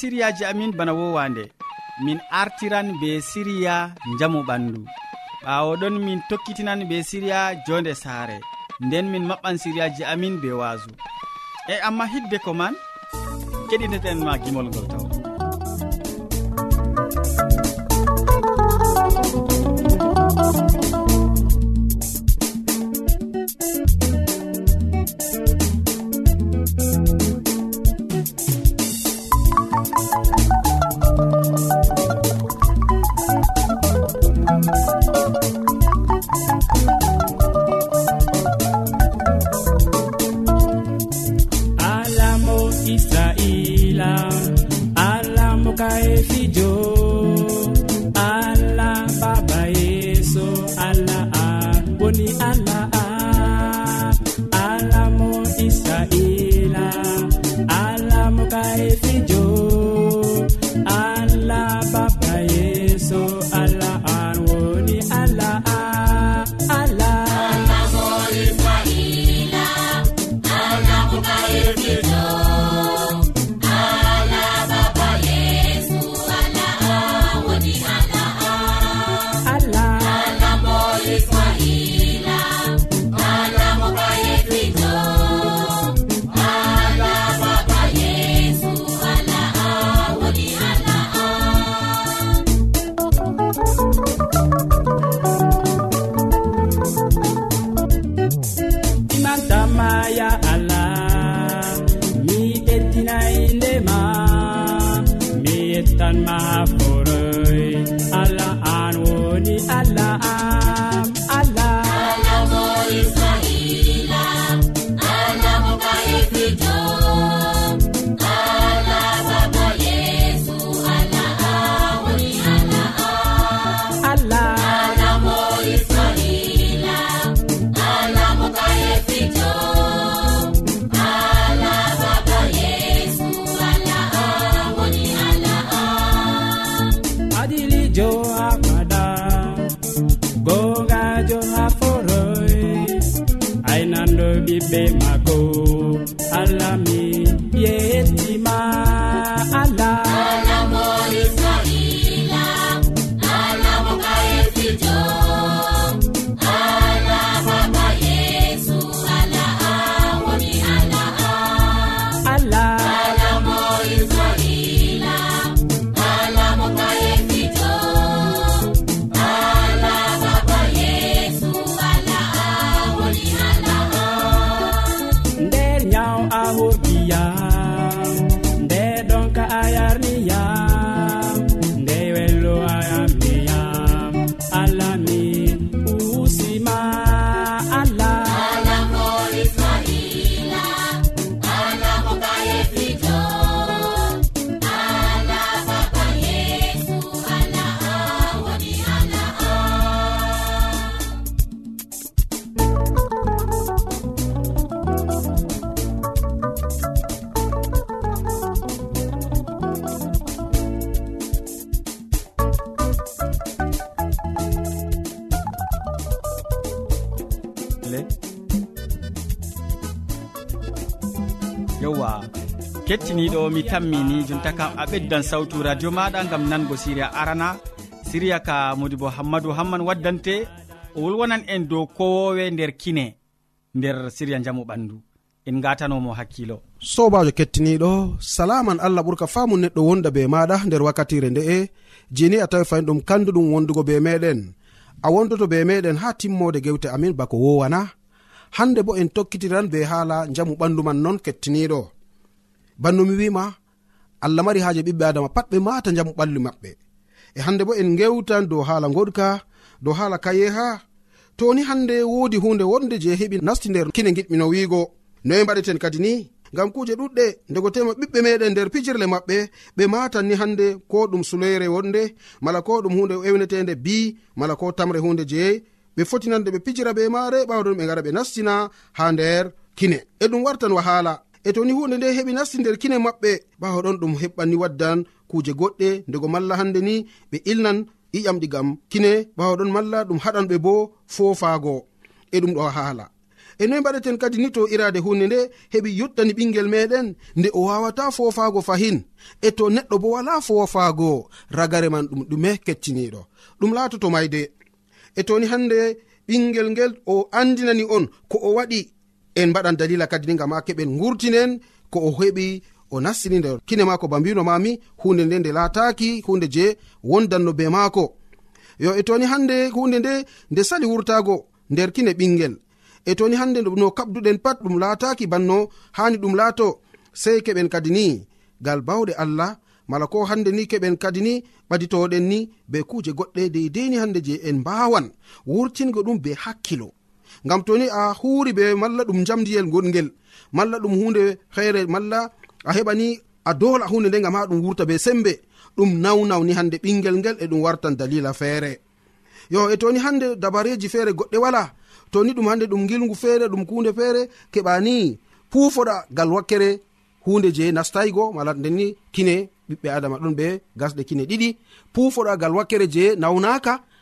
siriyaji amin bana wowande. Min artiran be siriya jamu ɓandu. Ɓawo ɗon min tokkitinan be siriya jonde saare. Nden min maɓɓan siriyaji amin be waasu. E amma hidde ko man keɗiteten ma gimol ngol taw. be mako heɗitowo mi tammini jonta kam a ɓeddan sawtu radio maɗa gam nango siriya arana. Siriya ka modibo hammadou hamman waddante o wolwonan en dow kowowe nder kine nder siriya jamu ɓandu. En gatanomo hakkilo. Sobajo kettiniɗo salaman allah ɓurka famu neɗɗo wonda be maɗa nder wakkatire nde'e jeni a tawi fayin ɗum kandu ɗum wondugo be meɗen. A wondoto be meɗen ha timmode gewte amin bako wowana hande bo en tokkitiran be haala jamu ɓandu man non kettiniɗo. banno mi wima allah mari haaje ɓiɓɓe adama pat ɓe mata jamu ɓalli maɓɓe. E hande bo en gewtan dow haala goɗka dow haala kayeha to ni hande wodi hunde wonde je heɓi nasti nder kine giɗmino wiigo. Noye mbaɗeten kadi ni ngam kuje ɗuɗɗe ndego tema ɓiɓɓe meɗen nder pijirle maɓɓe ɓe matan ni hande ko ɗum suloyre wonde mala ko ɗum hunde ewnetende bi mala ko tamre hunde jeeyi ɓe fotinande ɓe pijira be maare ɓawɗon ɓe gara ɓe nastina ha nder kine. E ɗum wartan wahala e to ni hunde nde heɓi nasti nder kine maɓɓe ɓawo ɗon ɗum heɓɓanni waddan kuuje goɗɗe ndego malla hande ni ɓe ilnan iƴam ɗigam kine ɓawo ɗon malla ɗum haɗan ɓe bo foofaago e ɗum ɗo haala. E noy mbaɗeten kadi ni to irade hunde nde heɓi yuɗɗani ɓingel meɗen nde o wawata foofaago fahin e to neɗɗo bo wala foofaago ragare man ɗum ɗume kecciniɗo ɗum laatoto mayde. E toni hande ɓingel ngel o andinani on ko o waɗi en mbaɗan dalila kadi ni gam a keɓen gurtinen ko o heɓi o nastini nder kine maako ba mbino mami hunde nde nde laataki hunde je wondanno be maako. Yo e toni hande hunde nde nde sali wurtago nder kine ɓingel e toni hande no kabduɗen pat ɗum laataki banno hani ɗum laato sei keɓen kadi ni. Gal bawɗe allah mala ko hande ni keɓen kadi ni ɓaditoɗen ni be kuje goɗɗe deideni hande je en mbawan wurtingo ɗum be hakkilo. ngam toni a huri be malla ɗum jamdiyel goɗgel malla ɗum hunde feere malla a heɓani a dola hunde nde gam ha ɗum wurta be sembe. Ɗum nawnawni hande ɓingel ngel e ɗum wartan dalila feere. Yo e toni hande dabareji feere goɗɗe wala toni ɗum hande ɗum gilgu feere ɗum kunde feere keɓani pufoɗa gal wakkere hunde je nastaygo. Mala ndeni kine ɓiɓɓe adama ɗon ɓe gasɗe kine ɗiɗi. Pufoɗa gal wakkere je nawnaka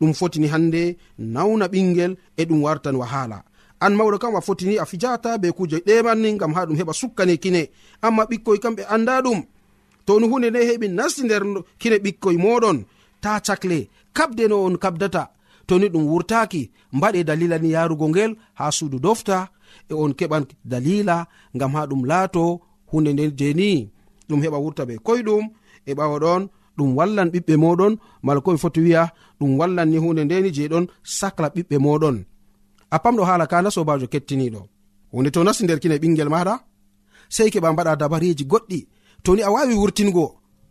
ɗum fotini hande nawna ɓingel e ɗum wartan wahala. An mawɗo kam a fotini a fijata be kuje ɗemanni gam ha ɗum heɓa sukkane kine. Amma ɓikkoy kam ɓe anda ɗum. To no hunde nde heɓi nasti nder kine ɓikkoy moɗon ta cakle kabde no on kabdata. Toni ɗum wurtaki mbaɗe dalila ni yarugo ngel ha suudu dofta e on keɓan dalila ngam ha ɗum laato hunde nde jeni. Ɗum heɓa wurta be koyɗum e ɓawa ɗon ɗum wallan ɓiɓɓe moɗon mala ko ɓe foti wiya ɗum wallan ni hunde ndeni je ɗon sacla ɓiɓɓe moɗon. A pamɗo hala kana sobajo kettiniɗo hunde to nasti nder kine ɓingel maɗa? Sei keɓa mbaɗa dabareji goɗɗi. To ni a wawi wurtingo?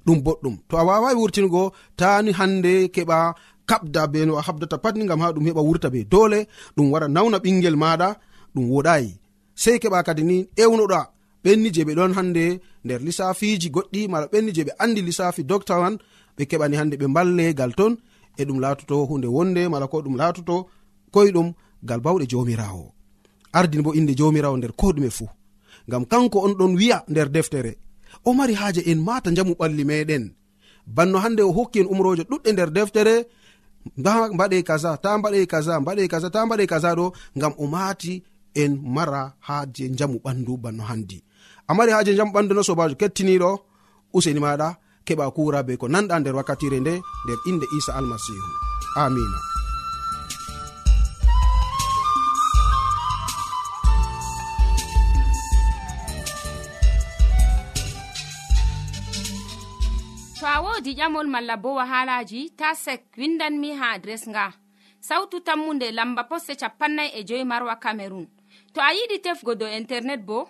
Ɗum boɗɗum. To a wawawi wurtingo? Tani hande keɓa kabda be no a habdata patni gam ha ɗum heɓa wurta be dole ɗum wara nawna ɓingel maɗa ɗum woɗayi. Sei keɓa kadi ni ewnoɗa. ɓenni je ɓe ɗon hande nder lissafiji goɗɗi mala ɓenni je ɓe andi lissafi docta man ɓe keɓani hande ɓe ballegal ton e ɗum latoto hunde wonde mala ko ɗum latoto koyɗum gal bawɗe jomirawo ardin bo inde jomirawo nder ko ɗume fuu. Ngam kanko on ɗon wi'a nder deftere o mari haaje en mata jamu ɓalli meɗen banno hande o hokki en umroje ɗuɗɗe nder deftere mbaɗe kaza ta mbaɗe kaza mbaɗe kaza ta mbaɗe kaza ɗo ngam o mati en mara haaje jamu ɓandu banno handi a mari haaje jam ɓandu no sobajo kettiniɗo useni maɗa keɓa kura be ko nanɗa nder wakkatire nde nder inde isa almasihu amina to a wodi ƴamol malla bo wahalaji ta sek windanmi ha adres nga. Sautu tammunde lamba poste capannay e joyi marwa camerun to a yiɗi tefgo do internet bo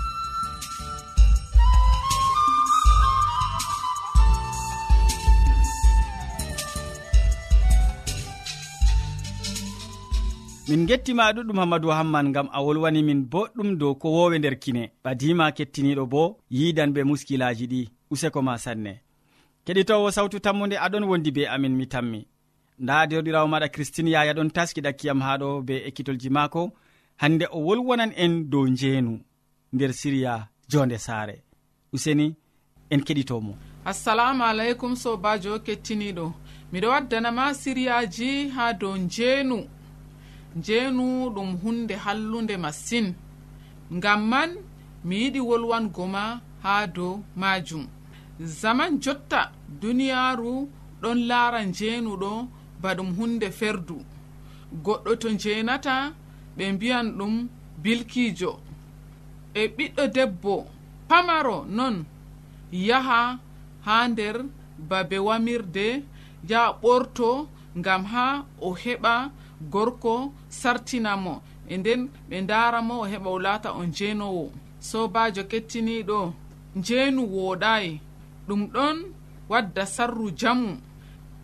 min gettima ɗuɗɗum hammadou hamman gam a wolwani min boɗɗum dow ko wowe nder kine. Ɓadima kettiniɗo bo yidan be muskilaji ɗi useko ma sanne. Keɗitowo sawtu tammude aɗon wondi be amin mi tammi. Nda derɗirawo maɗa christine yaya ɗon taski ɗakkiyam haɗo be ekkitolji maako. Hande o wolwonan en dow njeenu nder siriya jonde saare. Useni en keɗitomo. Assalamu aleykum sobajo kettiniɗo. Miɗo waddanama siriyaji ha dow njeenu. njeenu ɗum hunde hallunde masin ngam man mi yiɗi wolwango ma haa dow maajum. Zaman jotta duniyaaru ɗon laara njeenuɗo ba ɗum hunde ferdu. Goɗɗo to njeenata ɓe mbiyan ɗum bilkiijo. E ɓiɗɗo debbo pamaro non yaha haa nder babe wamirde yaha ɓorto ngam haa o heɓa gorko sartinamo. E nden ɓe daramo o heɓa o laata on jeenowo sobajo kettiniɗo njeenu wooɗayi ɗum ɗon wadda sarru jamu.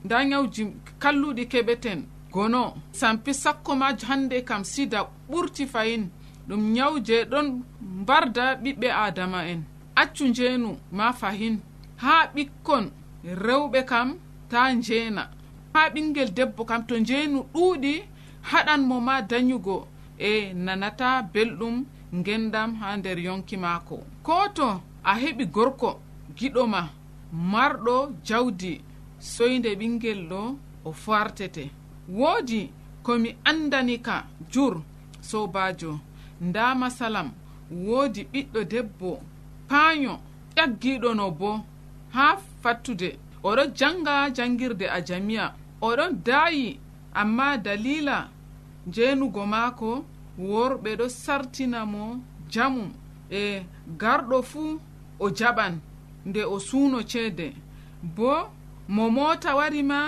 Nda nyawji kalluɗi keɓeten gono. Sampi sakko ma hande kam sida ɓurti fayin. Ɗum nyawje ɗon mbarda ɓiɓɓe adama en. Accu njeenu ma fahin. Ha ɓikkon rewɓe kam ta njeena. ha ɓingel debbo kam to njeynu ɗuuɗi haɗan mo ma dayugo e nanata belɗum ngendam ha nder yonki maako. Ko to a heɓi gorko giɗoma marɗo jawdi soyde ɓingel ɗo o fartete. Woodi komi andani ka jur sobajo nda masalam woodi ɓiɗɗo debbo paayo ƴaggiɗono bo ha fattude. Oɗo janga jangirde a jamiya. oɗon daayi amma dalila jeenugo maako worɓe ɗo sartina mo jamu e garɗo fuu o jaɓan nde o suuno ceede. Bo mo moota wari ma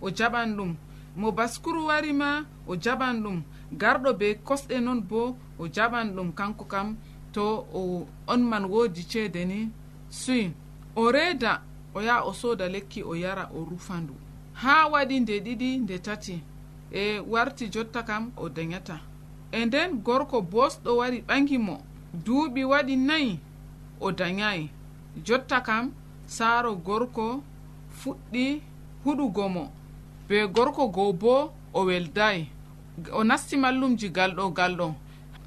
o jaɓan ɗum. Mo baskuru wari ma o jaɓan ɗum. Garɗo be kosɗe noon bo o jaɓan ɗum kanko kam. To o on man woodi ceede ni suy. O reeda o yaha o sooda lekki o yara o rufandu ha waɗi nde ɗiɗi nde tati e warti jotta kam o dayata e nden gorko bosɗo wari ɓangi mo duuɓi waɗi nayi o dayayi jotta kam saaro gorko fuɗɗi huɗugo mo be gorko goo bo o weldayi. O nasti mallumji galɗo galɗo.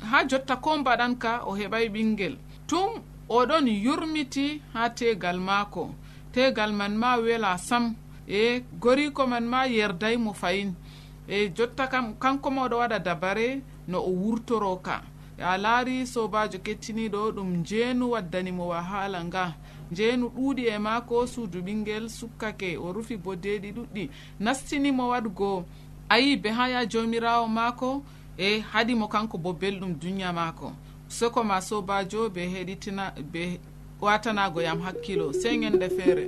Ha jotta ko mbaɗan ka o heɓay ɓingel. Tum oɗon yurmiti ha tegal maako. Tegal man ma wela sam. e goriko man ma yerday mo fayin. E jotta kam kanko ma oɗo waɗa dabare no o wurtoro ka. A laari sobajo kettiniɗo ɗum njeenu waddanimo wahala nga. Njeenu ɗuuɗi e maako suudu ɓingel sukkake o rufi bodeɗi ɗuɗɗi nastinimo waɗgo ayi be ha ya jomirawo maako e haɗimo kanko bo belɗum duniya maako. Soko ma sobajo be heɗitina be watanago yam hakkilo. Sey ñande feere.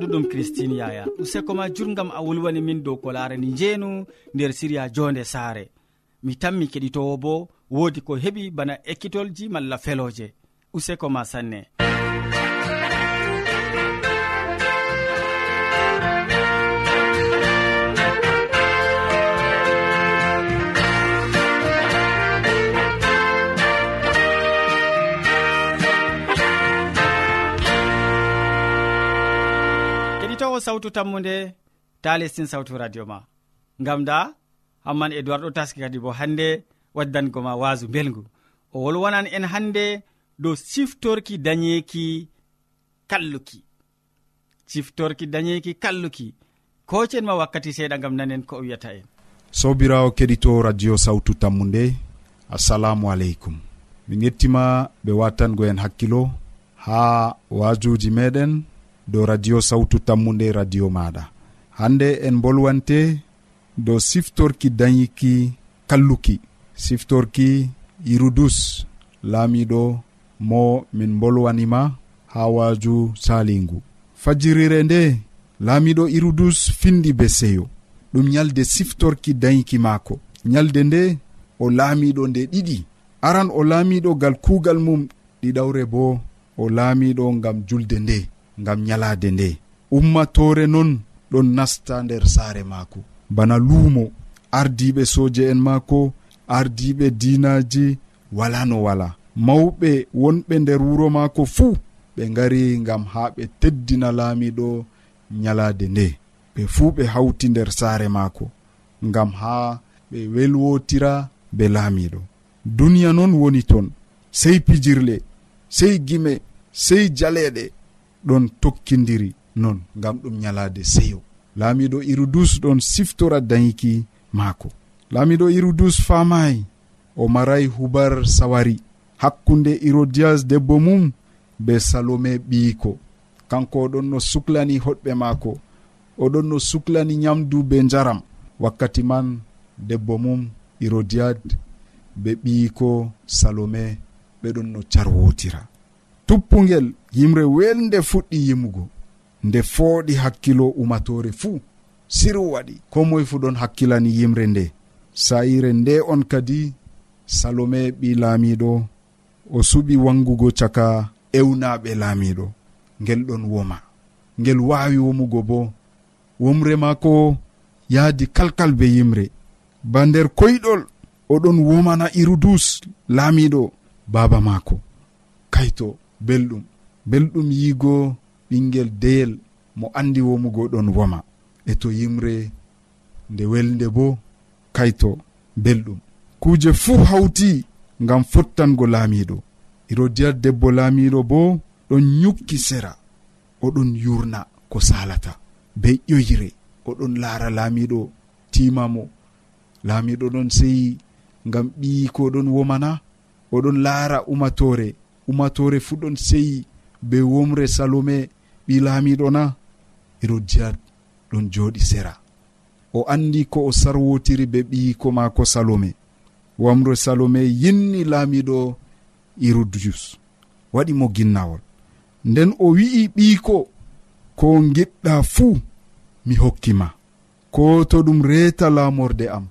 amadou ɗum christine yaya. Useko ma jurgam a wolwani min dow ko larani njeenu nder siriya jonde saare. Mi tammi keɗitowo bo woodi ko heɓi bana ekkitolji malla feloje useko ma sanne. keɗitowo sawtu tammude ta lestin sawtu radio ma. Ngam da hamman edoird ɗo taski kadi bo hannde waddango ma waasu belgu o wolwonan en hannde dow siftorki dañeeki kalluki. Siftorki dañeeki kalluki. Kocen ma wakkati seeɗa gam nanen ko o wiyata en. Sobirawo keɗito radio sawtu tammu nde assalamu aleykum. Min yettima ɓe watango en hakkilo ha wajuji meɗen dow radio sawtu tammude radio maɗa. Hande en bolwante dow siftorki dañiki kalluki. Siftorki irudus laamiɗo mo min bolwanima ha waaju salingu. Fajirire nde laamiɗo irudus findi be seyo. Ɗum nyalde siftorki dayiki maako. Nyalde nde o laamiɗo nde ɗiɗi. Aran o laamiɗo gal kuugal mum ɗiɗawre bo o laamiɗo ngam julde nde. ngam nyalaade nde. Ummatore non ɗon nasta nder saare maako. Bana luumo ardiɓe soje en maako ardiɓe dinaji wala no wala. Mawɓe wonɓe nder wuro maako fuu ɓe ngari ngam ha ɓe teddina laamiɗo nyalaade nde. Ɓe fuu ɓe hawti nder saare maako ngam ha ɓe welwotira be laamiɗo duniya noon woni ton sey pijirle sey gime sey jaleɗe ɗon tokkidiri non ngam ɗum ñalaade seyo. Laamiɗo irudus ɗon siftora dayiki maako. Laamiɗo irudus faamayi o maray hubar sawari. Hakkunde irodias debbo mum be salome ɓiyiko. Kanko oɗon no suklani hoɗɓe maako. Oɗon no suklani nyamdu be njaram. Wakkati man debbo mum irodiad be ɓiyiko salome ɓeɗon no carwotira. tuppugel yimre welde fuɗɗi yimugo nde fooɗi hakkilo umatore fuu siru waɗi. Ko moye fu ɗon hakkilani yimre nde. Sayire nde on kadi salome ɓi laamiɗo o suɓi wangugo caka ewnaɓe laamiɗo ngel ɗon woma. Ngel wawi womugo bo. Womre maako yaadi kalkal be yimre. Ba nder koyɗol oɗon womana irudus laamiɗo baaba maako. Kayto belɗum. Belɗum yigo ɓinguel deyel mo andi womugo ɗon woma. E to yimre nde welde bo kayto belɗum. Kuuje fuu hawti ngam fottango laamiɗo irodiyat debbo laamiɗo bo ɗon yukki sera oɗon yurna ko salata be ƴoyre oɗon laara laamiɗo timamo laamiɗo ɗon seyi ngam ɓiyi ko ɗon womana oɗon laara umatore ummatore fuɗɗon seyi be womre salome ɓi laamiɗo na herodiyat ɗon jooɗi sera. O andi ko o sarwotiri be ɓiyiko maako salome. Wamre salome yinni laamiɗo herodiyus waɗi mo ginnawol. Nden o wi'i ɓiyiko ko giɗɗa fuu mi hokkima ko to ɗum reeta laamorde am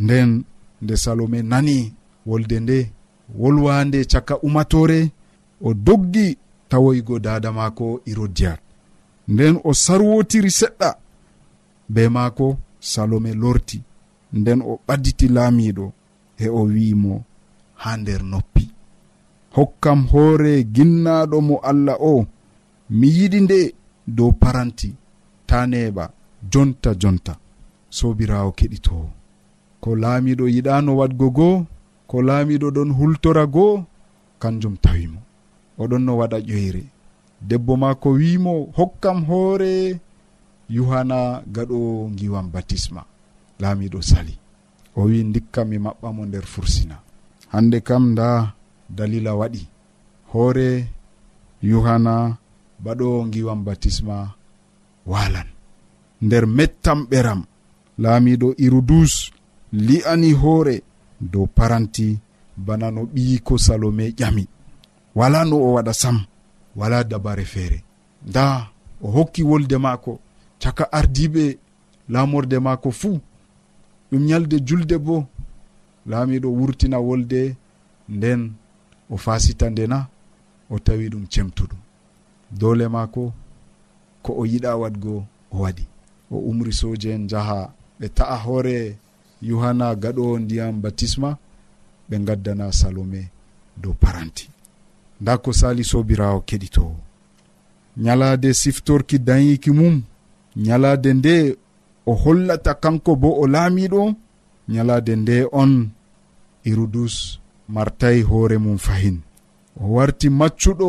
nden nde salome nani wolde nde wolwande caka umatore o doggi tawoygo dada maako irodiyat nden o sarwotiri seɗɗa be maako salome lorti. Nden o ɓadditi laamiɗo he o wi'imo ha nder noppi. Hokkam hoore ginnaɗo mo allah o mi yiɗi nde dow paranti ta neɓa jonta jonta. Sobirawo keɗitowo ko laamiɗo yiɗano wadgo goo ko laamiɗo ɗon hultora goo kanjum tawimo oɗon no waɗa ƴoyre. Debbo maako wimo hokkam hoore. Yuhana gaɗo giwam batisma. Laamiɗo sali. O wi dikka mi maɓɓamo nder fursina. Hande kam nda dalila waɗi. Hoore yuhana baɗo giwam batisma walan nder mettam ɓeram laamiɗo irudus li'ani hoore. dow paranti bana no ɓiyiko salome ƴami. Wala no o waɗa sam wala dabare feere. Nda o hokki wolde maako caka ardiɓe laamorde maako fuu. Ɗum ñalde julde bo laamiɗo wurtina wolde nden o fasita ndena o tawi ɗum cemtuɗum. Dole maako ko o yiɗa waɗgo o waɗi. O umri soje en jaha ɓe ta'a hoore yohanna gaɗo ndiyam baptisma ɓe gaddana salome dow paranti. Nda ko sali sobirawo keɗitowo nyalade siftorki dayiki mum nyalade nde o hollata kanko bo o laamiɗo nyalade nde on hirudus martayi hoore mum fahin. O warti maccuɗo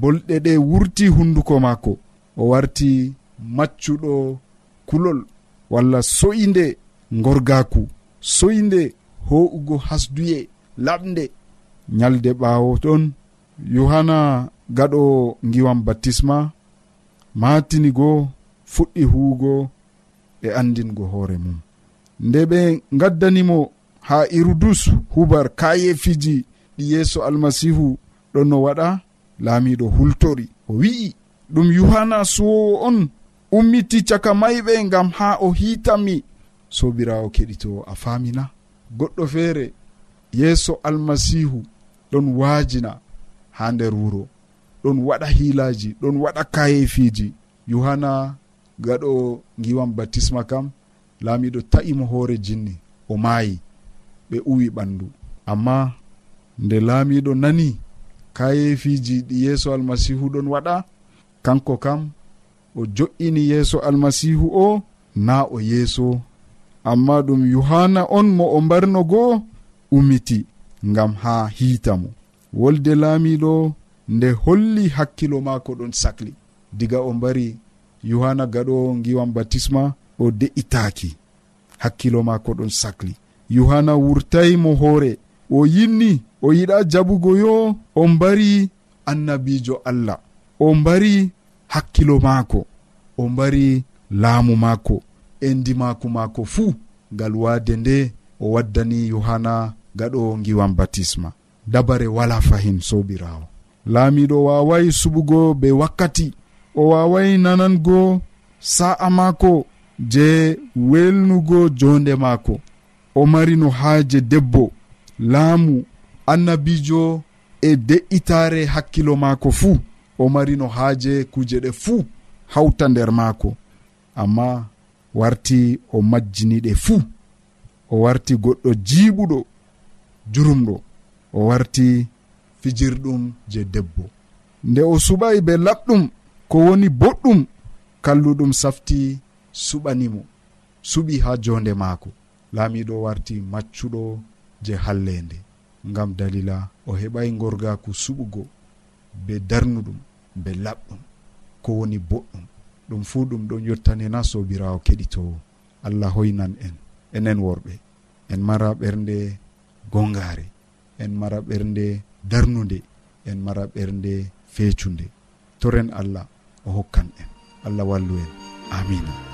bolɗe ɗe wurti hunduko maako. O warti maccuɗo kulol walla so'inde gorgaku soyde ho'ugo hasduye laɓde ñalde ɓaawo ɗon yohanna gaɗo giwam baptisma matini goo fuɗɗi huugo e andingo hoore mum. Nde ɓe gaddanimo ha irudus hubar kayefiji ɗi yeeso almasihu ɗon no waɗa laamiɗo hultori. O wi'i ɗum yohanna suwowo on ummiti caka mayɓe gam ha o hiitami. sobirawo keɗito a famina goɗɗo feere yeeso almasihu ɗon waajina ha nder wuro. Ɗon waɗa hiilaji ɗon waɗa kayefiji yohanna gaɗo giwan baptisma kam laamiɗo ta'imo hoore jinni o maayi ɓe uwi ɓandu amma nde laamiɗo nani kayefiji ɗi yeeso almasihu ɗon waɗa kanko kam o jo'ini yeeso almasihu o na o yeeso amma ɗum yohanna on mo o mbarno goo umiti ngam ha hiita mo. Wolde laamiɗo nde holli hakkilo maako ɗon sahli diga o mbari yohanna gaɗo giwam batisma o de'itaaki. Hakkilo maako ɗon sahli yohanna wurtayi mo hoore. O yinni o yiɗa jaɓugo yo o mbari annabijo allah. O mbari hakkilo maako. O mbari laamu maako. e ndimaku maako fuu ngal waade nde o waddani yohanna gaɗo giwan batisma. Dabare wala fahin sobirawo laamiɗo waaway suɓugo be wakkati o waaway nanango sa'a maako je welnugo jonde maako. O mari no haaje debbo laamu annabijo e de'itare hakkilo maako fuu. O mari no haaje kuje ɗe fuu hawta nder maako. Amma warti o majjiniɗe fuu. O warti goɗɗo jiiɓuɗo jurumɗo. O warti fijirɗum je debbo. Nde o suɓay be laɓɗum ko woni boɗɗum kalluɗum safti suɓanimo suɓi ha jonde maako. Laamiɗo warti maccuɗo je hallende. Ngam dalila o heɓay gorgaku suɓugo be darnuɗum be laɓɗum ko woni boɗɗum. ɗum fuu ɗum ɗon yottanena sobirawo keɗitowo. Allah hoynan en enen worɓe. En mara ɓernde gongare en mara ɓernde darnude. En mara ɓernde feecunde. Toren allah o hokkan en. Allah wallu en. Amina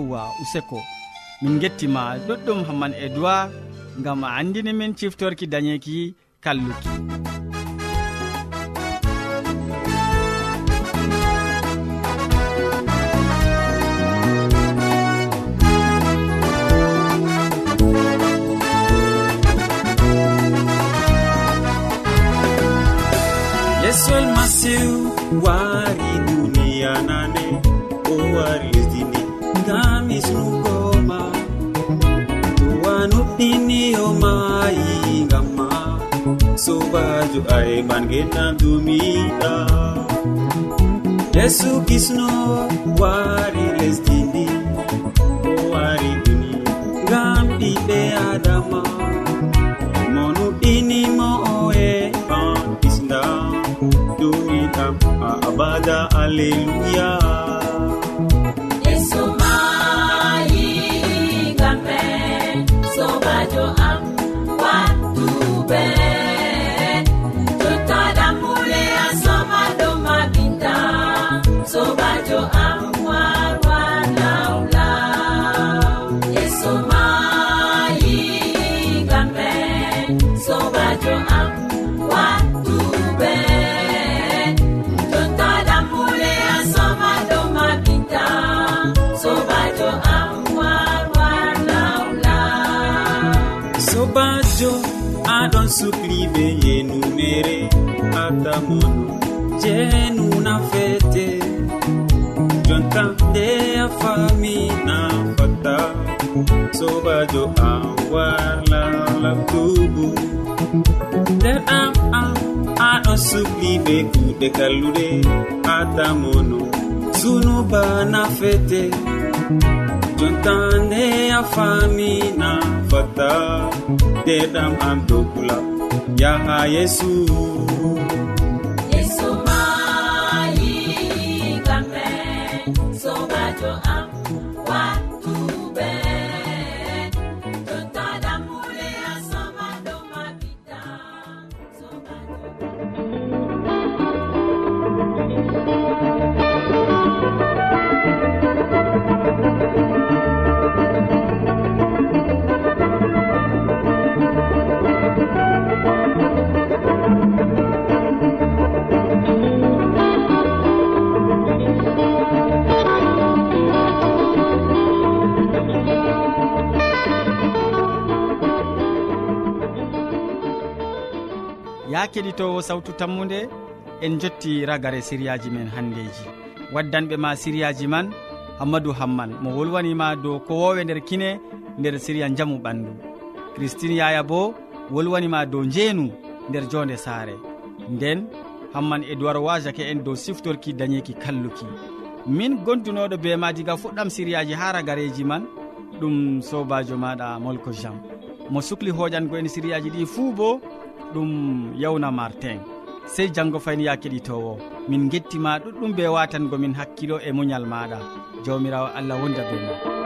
yewwa useko. Min gettima ɗuɗɗum hamman e gam a andini min ciftorki dañeki kalluki. Yesol masiw wari duniya nane. maju ayman genam dumiɗa yesu kisno wari lesdi ndi o wari duni ngam ɓiɓɓe adama. Monu monuɗinimo oe ban islam dumiɗam a abada alleluya am sobajo am wala labtubu. Nder am am aɗo sukli be kuɗe kallude atamono sunuba fete. Jontande a famina fata deɗam am dokula yaha yesu. Sobajo am wa keɗitowo sawtu tammude en jotti ragare siriyaji men handeji. Waddanɓe ma siriyaji man hammadou hamman mo wolwanima dow ko wowe nder kine nder siriya jaamu ɓandu. Christine yaya bo wolwanima dow njeenu nder jonde saare. Nden hamman e duwar wajake en dow siftorki dañeki kalluki. Min gondunoɗo be ma diga fuɗɗam siriyaji ha ragareji man ɗum sobajo maɗa molko jam. Mo sukli hoƴango en siriyaji ɗi fuu bo ɗum yawna martin. Sey janggo fayni ya keɗitowo min gettima ɗuɗɗum be watangomin hakkilo e muñal maɗa jawmirawo allah wonda be ma